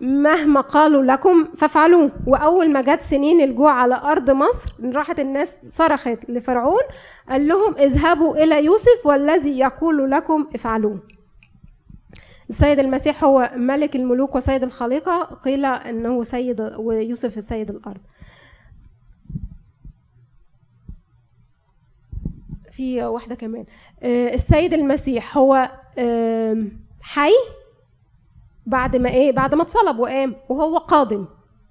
مهما قالوا لكم فافعلوه. وأول ما جت سنين الجوع على أرض مصر راحت الناس صرخت لفرعون قال لهم اذهبوا إلى يوسف والذي يقول لكم افعلوه. السيد المسيح هو ملك الملوك وسيد الخليقة. قيل أنه سيد ويوسف سيد الأرض. في واحدة كمان. السيد المسيح هو حي بعد ما إيه بعد ما اتصلب وقام وهو قادم.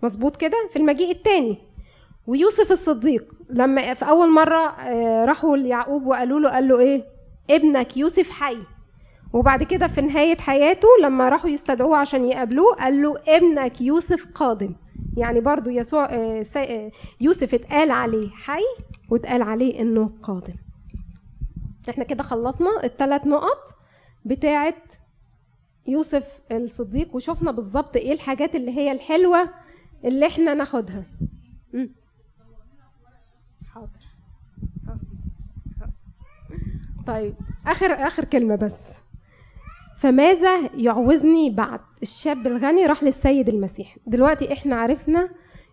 مظبوط كده؟ في المجيء الثاني ويوسف الصديق لما في أول مرة آه، راحوا ليعقوب وقالوا له قال له إيه؟ ابنك يوسف حي. وبعد كده في نهاية حياته لما راحوا يستدعوه عشان يقابلوه قال له ابنك يوسف قادم. يعني برضو يسوع آه، آه، يوسف اتقال عليه حي واتقال عليه إنه قادم. إحنا كده خلصنا الثلاث نقط بتاعه يوسف الصديق وشفنا بالظبط إيه الحاجات اللي هي الحلوة اللي إحنا ناخدها. حاضر. طيب آخر آخر كلمة بس. فماذا يعوزني بعد الشاب الغني؟ راح للسيد المسيح. دلوقتي إحنا عرفنا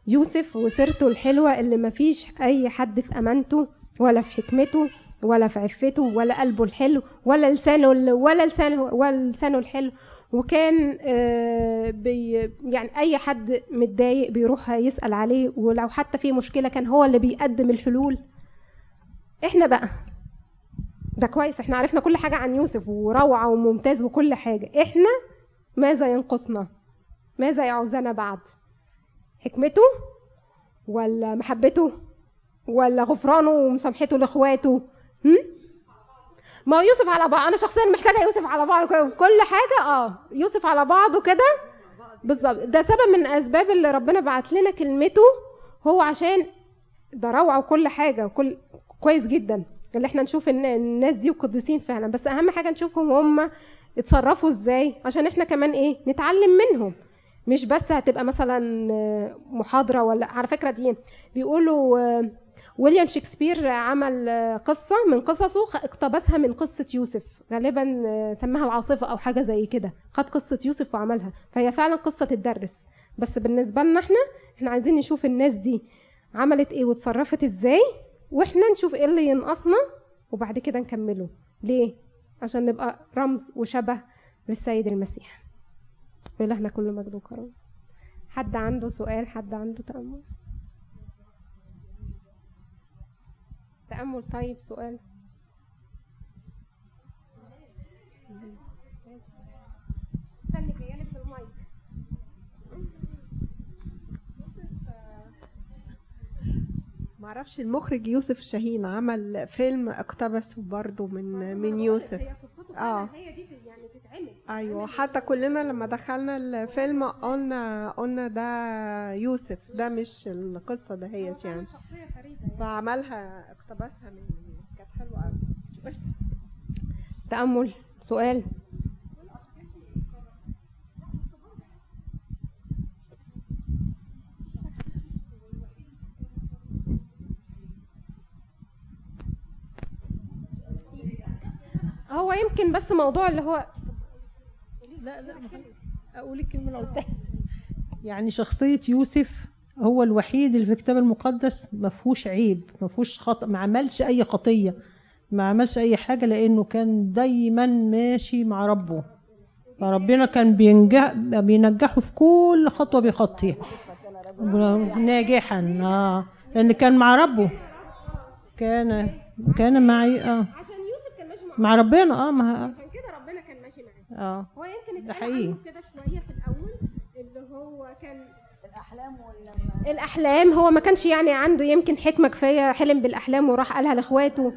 يوسف وسيرته الحلوة اللي مفيش أي حد في أمانته ولا في حكمته ولا في عفته ولا قلبه الحلو ولا لسانه ولا لسانه ولا لسانه الحلو. وكان آه، بي يعني أي حد متضايق بيروح يسأل عليه ولو حتى في مشكلة كان هو اللي بيقدم الحلول. إحنا بقى ده كويس إحنا عرفنا كل حاجة عن يوسف وروعة وممتاز وكل حاجة. إحنا ماذا ينقصنا؟ ماذا يعوزنا بعد؟ حكمته ولا محبته ولا غفرانه ومسامحته لإخواته ما هو يوسف على بعض. أنا شخصيا محتاجة يوسف على بعض كل حاجة آه يوسف على بعضه كده بالظبط. ده سبب من أسباب اللي ربنا بعت لنا كلمته. هو عشان ده روعة وكل حاجة وكل كويس جدا. اللي إحنا نشوف إن الناس دي قديسين فعلا. بس أهم حاجة نشوفهم هم اتصرفوا إزاي. عشان إحنا كمان إيه نتعلم منهم. مش بس هتبقى مثلا محاضرة ولا على فكرة دي بيقولوا ويليام شكسبير عمل قصة من قصصه اقتبسها من قصة يوسف. غالبا سماها العاصفة أو حاجة زي كده. خد قصة يوسف وعملها. فهي فعلا قصة تدرس بس بالنسبة لنا إحنا إحنا عايزين نشوف الناس دي عملت إيه وتصرفت إزاي وإحنا نشوف إيه اللي ينقصنا وبعد كده نكمله. ليه؟ عشان نبقى رمز وشبه للسيد المسيح. ولهنا كل مجد وكرم. حد عنده سؤال؟ حد عنده تأمل؟ تأمل. طيب سؤال. استني جايلك بالمايك معرفش المخرج يوسف شاهين عمل فيلم اقتبسه برضه من من يوسف. هي قصته آه. هي دي يعني أيوه حتى كلنا لما دخلنا الفيلم قلنا قلنا ده يوسف ده مش القصة ده هي يعني. فعملها اقتبسها من كانت حلوة قوي تأمل سؤال. هو يمكن بس موضوع اللي هو لا لا أقول الكلمة اللي قلتها يعني شخصية يوسف هو الوحيد اللي في الكتاب المقدس ما فيهوش عيب ما فيهوش خطأ ما عملش أي خطية ما عملش أي حاجة لأنه كان دايما ماشي مع ربه. فربنا كان بينجح بينجحه في كل خطوة بيخطيها. ناجحا آه لأن كان مع ربه. كان كان معي آه. عشان يوسف كان ماشي مع, مع ربنا آه ما عشان كده ربنا كان ماشي معاه آه. هو يمكن اتقال كده شوية في الأول اللي هو كان الأحلام ولا الأحلام هو ما كانش يعني عنده يمكن حكمة كفاية حلم بالأحلام وراح قالها لإخواته.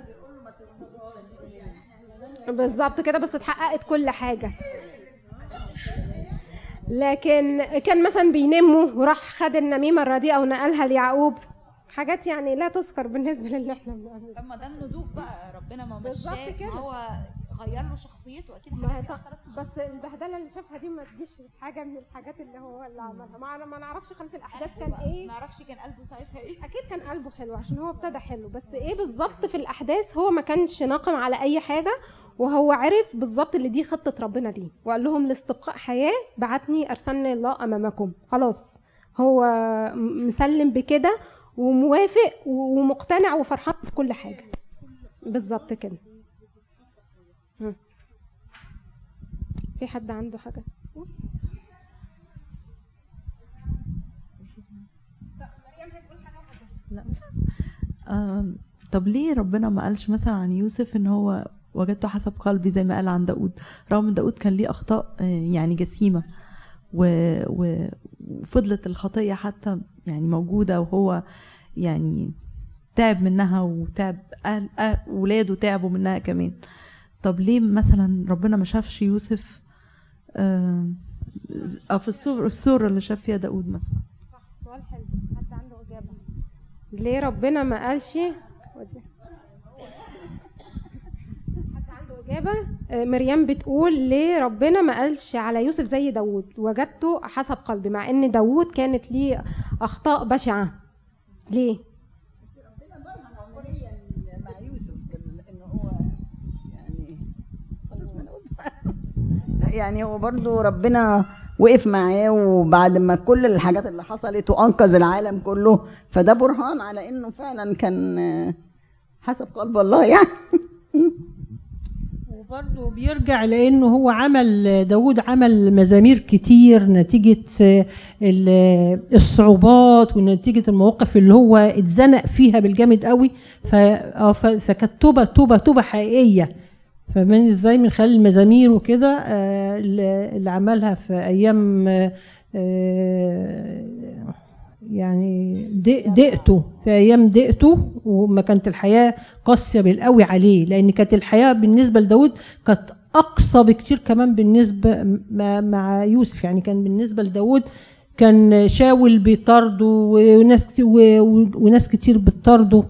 بالظبط كده بس اتحققت كل حاجة. لكن كان مثلا بينموا وراح خد النميمة الرديئة ونقلها ليعقوب. حاجات يعني لا تذكر بالنسبة للي إحنا بنعمله. طب ما ده النضوج بقى ربنا ما بالظبط مشاه هو غير له شخصيته أكيد ما بس البهدلة اللي شافها دي ما تجيش حاجة من الحاجات اللي هو اللي عملها. ما ما نعرفش خلف الأحداث كان إيه. ما أعرفش كان قلبه ساعتها إيه. أكيد كان قلبه حلو عشان هو ابتدى حلو. بس إيه بالظبط في الأحداث؟ هو ما كانش ناقم على أي حاجة وهو عرف بالظبط اللي دي خطة ربنا ليه. وقال لهم لاستبقاء حياة بعتني أرسلني الله أمامكم. خلاص. هو مسلم بكده وموافق ومقتنع وفرحان في كل حاجة بالظبط كده. في حد عنده حاجة لا طب ليه ربنا ما قالش مثلا عن يوسف إن هو وجدته حسب قلبي زي ما قال عن داود رغم إن داود كان ليه أخطاء آه، يعني جسيمة. وفضلت الخطية حتى يعني موجودة وهو يعني تعب منها وتعب أهل أهل ولاده تعبوا منها كمان طب ليه مثلا ربنا ما شافش يوسف آه، آه، في الصورة الصورة اللي شاف فيها داود مثلا. صح سؤال حلو. حد عنده إجابة؟ ليه ربنا ما قالش؟ ودي. حد عنده إجابة؟ آه، مريم بتقول ليه ربنا ما قالش على يوسف زي داوود؟ وجدته حسب قلبي مع إن داوود كانت ليه أخطاء بشعة. ليه؟ مع يوسف انه هو يعني خلاص ما. يعني هو برضو ربنا وقف معاه وبعد ما كل الحاجات اللي حصلت وأنقذ العالم كله فده برهان على إنه فعلا كان حسب قلب الله يعني. وبرضه بيرجع لإنه هو عمل داود عمل مزامير كتير نتيجة ال- الصعوبات ونتيجة المواقف اللي هو اتزنق فيها بالجامد قوي آه، فكانت توبة توبة توبة حقيقية. فمن إزاي من خلال المزامير وكده آه، اللي عملها في أيام آه، يعني ضيقته في أيام ضيقته وما كانت الحياة قاسية بالقوي عليه لأن كانت الحياة بالنسبة لداود كانت أقصى بكتير كمان بالنسبة مع, يوسف. يعني كان بالنسبة لداود كان شاول بيطارده وناس وناس كتير بتطارده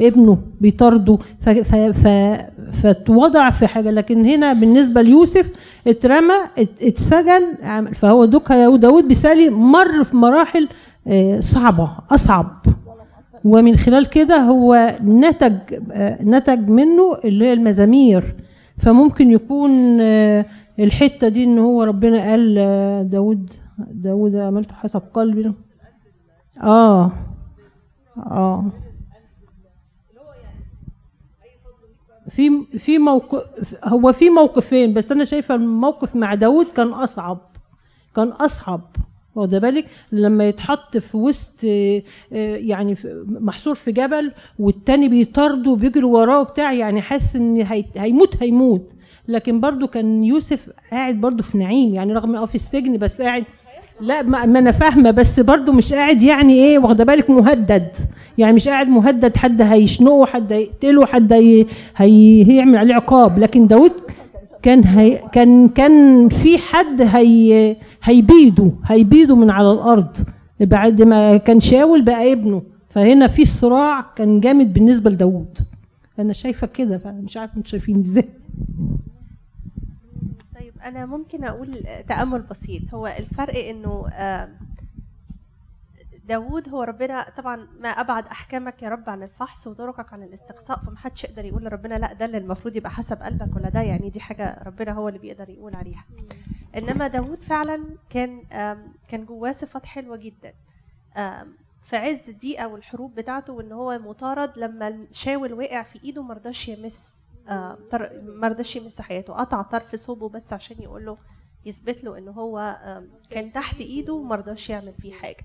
ابنه بيطارده ف- ف- ف- فاتوضع في حاجة. لكن هنا بالنسبة ليوسف اترمى ات- اتسجن فهو دوكا داود بيسألي مر في مراحل آه، صعبة أصعب. ومن خلال كده هو نتج آه، نتج منه اللي هي المزامير. فممكن يكون آه، الحتة دي إن هو ربنا قال داود داود عملته حسب قلبي. آه. آه. في في موقف هو في موقفين بس أنا شايفة الموقف مع داود كان أصعب كان أصعب واخد بالك؟ لما يتحط في وسط آه، يعني محصور في جبل والتاني بيطارده وبيجري وراه وبتاع يعني حاسس إن هي- هيموت هيموت. لكن برضو كان يوسف قاعد برضو في نعيم يعني رغم آه في السجن بس قاعد لا ما أنا فاهمة بس برضو مش قاعد يعني إيه واخدة بالك مهدد. يعني مش قاعد مهدد حد هيشنقه حد هيقتله حد هي هي هيعمل عليه عقاب. لكن داود كان هي كان كان في حد هي هيبيده هيبيده من على الأرض. بعد ما كان شاول بقى ابنه. فهنا في صراع كان جامد بالنسبة لداود أنا شايفة كده فمش عارفة أنتوا شايفين إزاي. أنا ممكن أقول تأمل بسيط. هو الفرق إنه داوود هو ربنا طبعا ما أبعد أحكامك يا رب عن الفحص وطرقك عن الاستقصاء فمحدش يقدر يقول لربنا لا ده اللي المفروض يبقى حسب قلبك ولا ده يعني دي حاجة ربنا هو اللي بيقدر يقول عليها. إنما داوود فعلا كان كان جواه صفات حلوة جدا. في عز الضيقة والحروب بتاعته وإن هو مطارد لما شاول وقع في إيده مرضاش يمس. آم، طر- مرضاش يمس حياته. قطع طرف ثوبه بس عشان يقول له يثبت له إن هو كان تحت إيده ومرضاش يعمل فيه حاجة.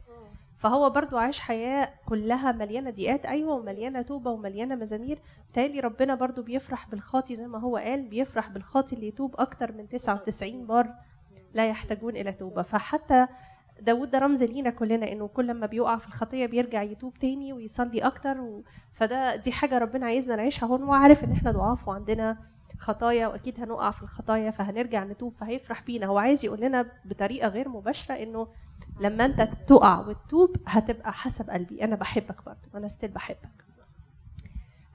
فهو برضو عاش حياة كلها مليانة ضيقات أيوة ومليانة توبة ومليانة مزامير. تالي ربنا برضو بيفرح بالخاطي زي ما هو قال بيفرح بالخاطي اللي يتوب أكتر من 99 بار لا يحتاجون إلى توبة. فحتى داود ده رمز لينا كلنا إنه كل لما بيقع في الخطية بيرجع يتوب تاني ويصلي أكتر و... فده دي حاجة ربنا عايزنا نعيشها. هون وعارف إن إحنا ضعاف وعندنا خطايا وأكيد هنقع في الخطايا فهنرجع نتوب فهيفرح بينا. هو عايز يقول لنا بطريقة غير مباشرة إنه لما أنت تقع وتتوب هتبقى حسب قلبي. أنا بحبك برضه. أنا ستيل بحبك.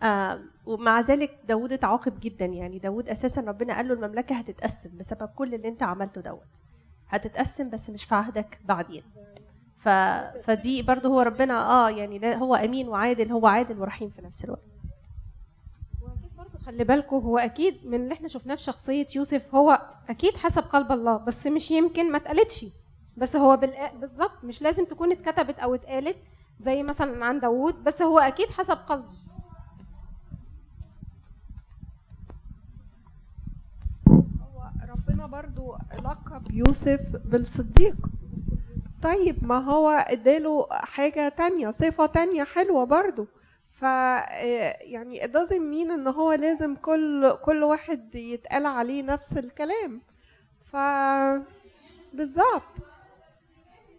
آه ومع ذلك داود اتعاقب جدا يعني. داود أساسا ربنا قال له المملكة هتتقسم بسبب كل اللي أنت عملته دوت. هتتقسم بس مش في عهدك بعدين. ف... فدي برضه هو ربنا آه يعني هو أمين وعادل هو عادل ورحيم في نفس الوقت. خلي بالكوا هو أكيد من اللي إحنا شفناه في شخصية يوسف هو أكيد حسب قلب الله بس مش يمكن ما اتقالتش. بس هو بالظبط مش لازم تكون اتكتبت أو اتقالت زي مثلا عن داوود بس هو أكيد حسب قلبه هو ربنا برضو لقب يوسف بالصديق. طيب ما هو اداله حاجة تانية صفة تانية حلوة برضو. ف يعني it mean إن هو لازم كل كل واحد يتقال عليه نفس الكلام. ف بالظبط.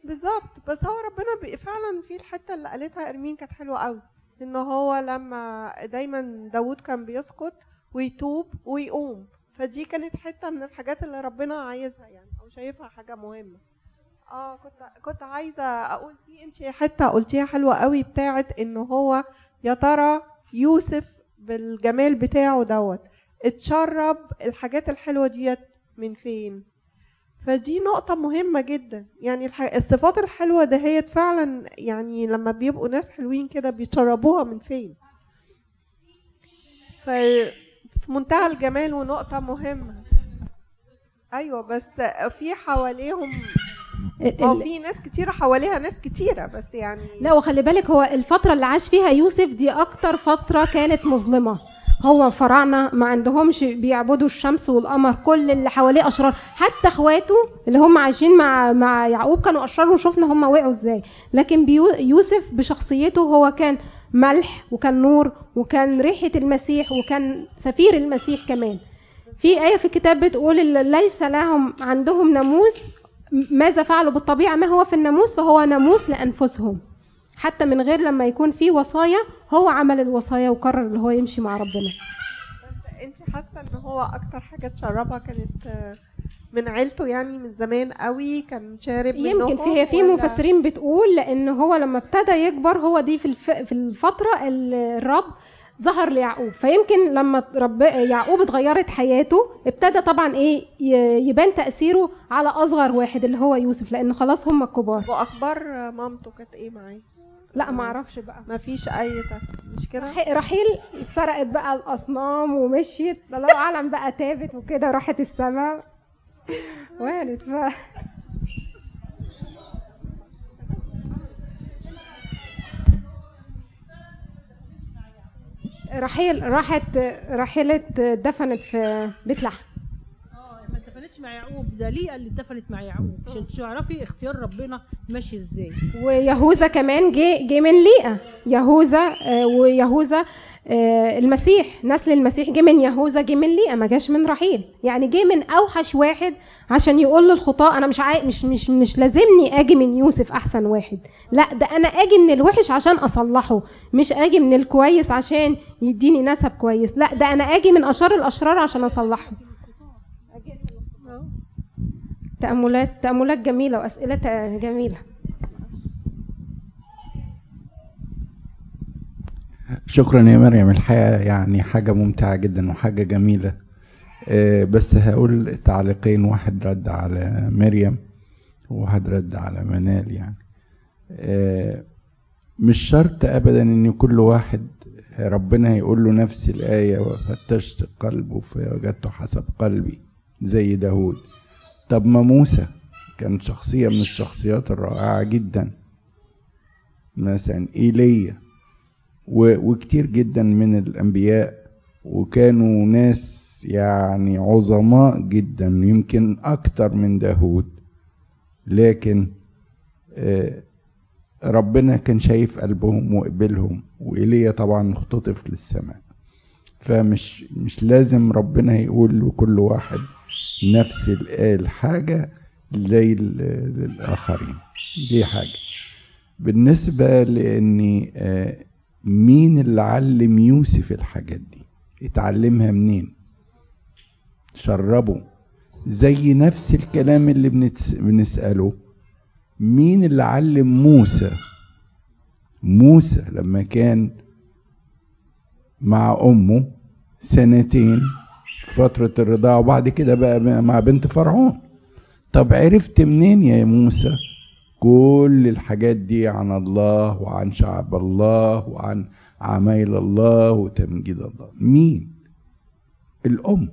بالظبط. بس هو ربنا فعلا في الحتة اللي قالتها إرمين كانت حلوة قوي إن هو لما دايما داود كان بيسكت ويتوب ويقوم. فدي كانت حتة من الحاجات اللي ربنا عايزها يعني أو شايفها حاجة مهمة. آه كنت كنت عايزة أقول في أنت حتة قلتيها حلوة قوي بتاعت إن هو يا ترى يوسف بالجمال بتاعه دوت اتشرب الحاجات الحلوة ديت من فين؟ فدي نقطة مهمة جدا. يعني الصفات الحلوة دهيت فعلا يعني لما بيبقوا ناس حلوين كده بيتشربوها من فين؟ ف في منتهى الجمال ونقطة مهمة. أيوة بس في حواليهم هو ال- في ناس كتيرة حواليها ناس كتيرة بس يعني لا وخلي بالك هو الفترة اللي عاش فيها يوسف دي أكتر فترة كانت مظلمة. هو فراعنة ما عندهمش بيعبدوا الشمس والقمر كل اللي حواليه أشرار. حتى إخواته اللي هم عايشين مع مع يعقوب كانوا أشرار وشفنا هم وقعوا إزاي. لكن بيو يوسف بشخصيته هو كان ملح وكان نور وكان ريحة المسيح وكان سفير المسيح كمان. في آية في الكتاب بتقول ليس لهم عندهم ناموس ماذا فعلوا بالطبيعة؟ ما هو في الناموس؟ فهو ناموس لأنفسهم. حتى من غير لما يكون في وصايا هو عمل الوصايا وقرر اللي هو يمشي مع ربنا. انت حاسة إن هو أكتر حاجة تشربها كانت من عيلته يعني من زمان قوي كان شارب يمكن في هي في مفسرين بتقول لأن هو لما ابتدى يكبر هو دي في الف في الفترة الرب ظهر ليعقوب. فيمكن لما رب يعقوب اتغيرت حياته ابتدى طبعا إيه يبان تأثيره على أصغر واحد اللي هو يوسف لأن خلاص هم الكبار وأخبار مامته كانت إيه معاه؟ لا ما أعرفش بقى. ما فيش أي مش كده؟ رح- رحيل اتسرقت بقى الأصنام ومشيت الله أعلم بقى تابت وكده راحت السماء. وارد ف رحيل راحت رحلت دفنت في بيت لحم. مع يعقوب ده ليه اللي اتفقت مع يعقوب. عشان تعرفي اختيار ربنا ماشي إزاي. ويهوذا كمان جه جه من ليئة يهوذا آه، ويهوذا آه، المسيح نسل المسيح جه من يهوذا جه من ليئة ما جاش من رحيل. يعني جه من أوحش واحد عشان يقول للخطاة أنا مش عاي... مش مش مش لازمني آجي من يوسف أحسن واحد. لا ده أنا آجي من الوحش عشان أصلحه مش آجي من الكويس عشان يديني نسب كويس. لا ده أنا آجي من اشر الأشرار عشان أصلحه. تأملات تأملات جميلة وأسئلة جميلة. شكرا يا مريم. الحقيقة يعني حاجة ممتعة جدا وحاجة جميلة. آه، بس هقول تعليقين واحد رد على مريم وواحد رد على منال يعني. آه، مش شرط ابدا إن كل واحد ربنا يقول له نفس الآية وفتشت قلبه فوجدته حسب قلبي زي داود طب ما موسى كان شخصية من الشخصيات الرائعة جدا. مثلا إيليا وكتير جدا من الأنبياء وكانوا ناس يعني عظماء جدا يمكن أكتر من داود لكن آه، ربنا كان شايف قلبهم وقبلهم وإيليا طبعا اختطف للسماء. فمش مش لازم ربنا يقول لكل واحد نفس ال- الحاجة زي للآخرين. دي حاجة. بالنسبة لأني آه، مين اللي علم يوسف الحاجات دي؟ اتعلمها منين؟ شربه. زي نفس الكلام اللي. بنسأله. مين اللي علم موسى؟ موسى لما كان مع أمه سنتين فترة الرضاعة وبعد كده بقى مع بنت فرعون. طب عرفت منين يا موسى؟ كل الحاجات دي عن الله وعن شعب الله وعن عمايل الله وتمجيد الله. مين؟ الأم.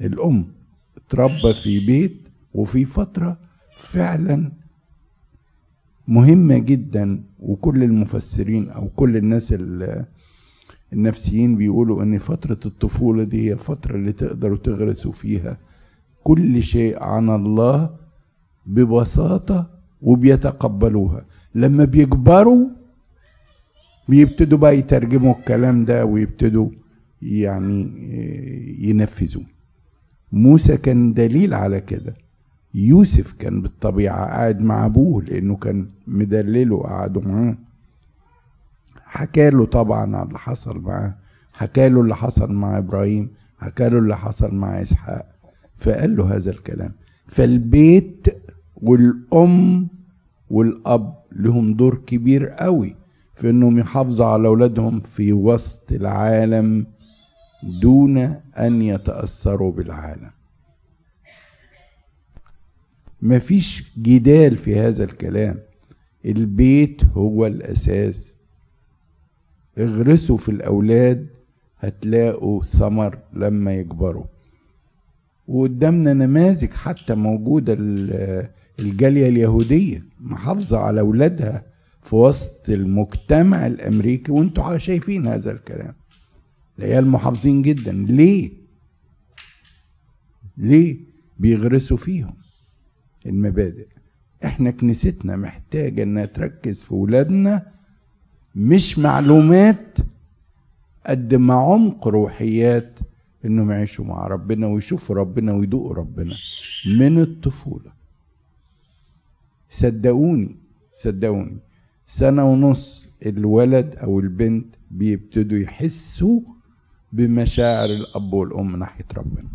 الأم اتربى في بيت وفي فترة فعلا مهمة جدا وكل المفسرين أو كل الناس ال- النفسيين بيقولوا إن فترة الطفولة دي هي الفترة اللي تقدروا تغرسوا فيها. كل شيء عن الله ببساطة وبيتقبلوها. لما بيكبروا بيبتدوا بقى يترجموا الكلام ده ويبتدوا يعني آه، ينفذوه. موسى كان دليل على كده. يوسف كان بالطبيعة قاعد مع أبوه لأنه كان مدلله وقعدوا معاه. حكى له طبعا على اللي حصل معاه حكى له اللي حصل مع إبراهيم حكى له اللي حصل مع إسحاق. فقال له هذا الكلام فالبيت والأم والأب لهم دور كبير قوي في إنهم يحافظوا على أولادهم في وسط العالم دون أن يتأثروا بالعالم. مفيش جدال في هذا الكلام. البيت هو الأساس اغرسوا في الأولاد هتلاقوا ثمر لما يكبروا وقدامنا نماذج حتى موجودة ال- الجالية اليهودية محافظة على أولادها في وسط المجتمع الأمريكي وانتوا شايفين هذا الكلام العيال محافظين جدا ليه؟ ليه؟ بيغرسوا فيهم المبادئ إحنا كنيستنا محتاجة إنها تركز في ولادنا مش معلومات قد ما عمق روحيات إنهم يعيشوا مع ربنا ويشوفوا ربنا ويدوقوا ربنا من الطفولة. صدقوني صدقوني سنة ونص الولد أو البنت بيبتدوا يحسوا بمشاعر الأب والأم ناحية ربنا.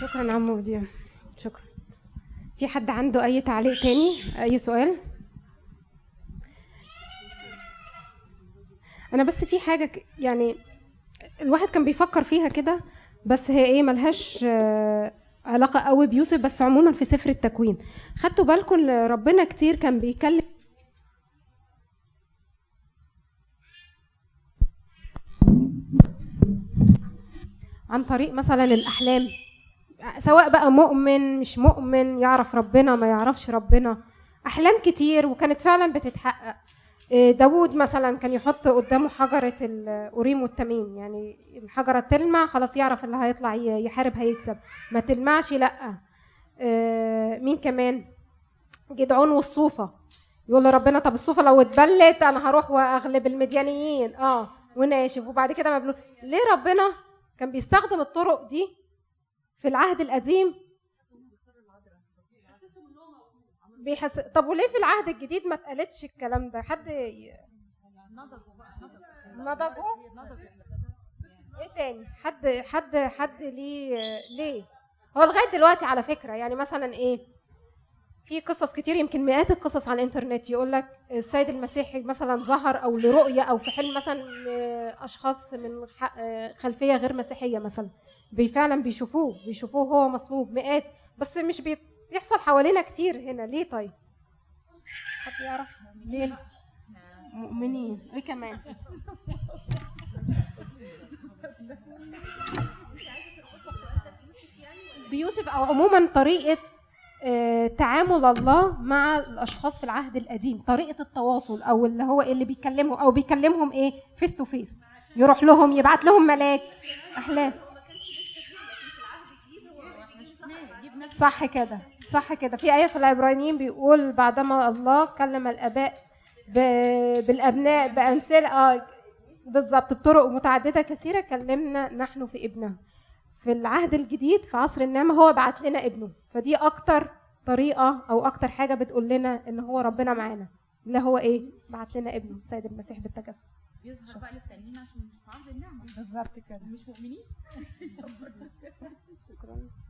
شكرا عمو وديع. شكرا. في حد عنده أي تعليق تاني؟ أي سؤال؟ أنا بس في حاجة ك- يعني الواحد كان بيفكر فيها كده بس هي إيه ملهاش آه، علاقة قوي بيوسف بس عموما في سفر التكوين. خدتوا بالكم ربنا كتير كان بيكلم عن طريق مثلا الأحلام سواء بقى مؤمن مش مؤمن يعرف ربنا ما يعرفش ربنا. أحلام كتير وكانت فعلا بتتحقق. داوود مثلا كان يحط قدامه حجرة الأوريم والتميم. يعني الحجرة تلمع خلاص يعرف اللي هيطلع يحارب هيكسب. ما تلمعش لأ. إيه، مين كمان؟ جدعون والصوفة. يقول لربنا طب الصوفة لو اتبلت أنا هروح وأغلب المديانيين آه وناشف وبعد كده مبلول. ليه ربنا كان بيستخدم الطرق دي في العهد القديم؟ بيحس طب وليه في العهد الجديد ما اتقالتش الكلام ده؟ حد ي... نضجوا إيه تاني؟ حد حد حد ليه ليه؟ هو لغاية دلوقتي على فكرة يعني مثلا إيه؟ في قصص كتير يمكن مئات القصص على الإنترنت يقول لك السيد المسيحي مثلا ظهر أو لرؤية أو في حلم مثلا أشخاص من خلفية غير مسيحية مثلا فعلا بيشوفوه بيشوفوه هو مصلوب مئات بس مش بي- بيحصل حوالينا كتير هنا. ليه طيب؟ حد يعرف؟ ليه؟ مؤمنين. إيه كمان؟ بيوسف أو عموما طريقة آه، تعامل الله مع الأشخاص في العهد القديم. طريقة التواصل أو اللي هو اللي بيكلمه أو بيكلمهم إيه؟ face to face يروح لهم يبعت لهم ملاك احلام صح كده. صح كده. في آية في العبرانيين بيقول بعدما الله كلم الآباء بالأبناء بأمثلة آه بالظبط بطرق متعددة كثيرة كلمنا نحن في ابنه. في العهد الجديد في عصر النعمة هو بعت لنا ابنه. فدي أكتر طريقة أو أكتر حاجة بتقول لنا إن هو ربنا معانا. اللي هو إيه؟ بعت لنا ابنه السيد المسيح بالتجسد يظهر بقى للتانيين عشان في عرض النعمة. بالظبط كده. مش مؤمنين؟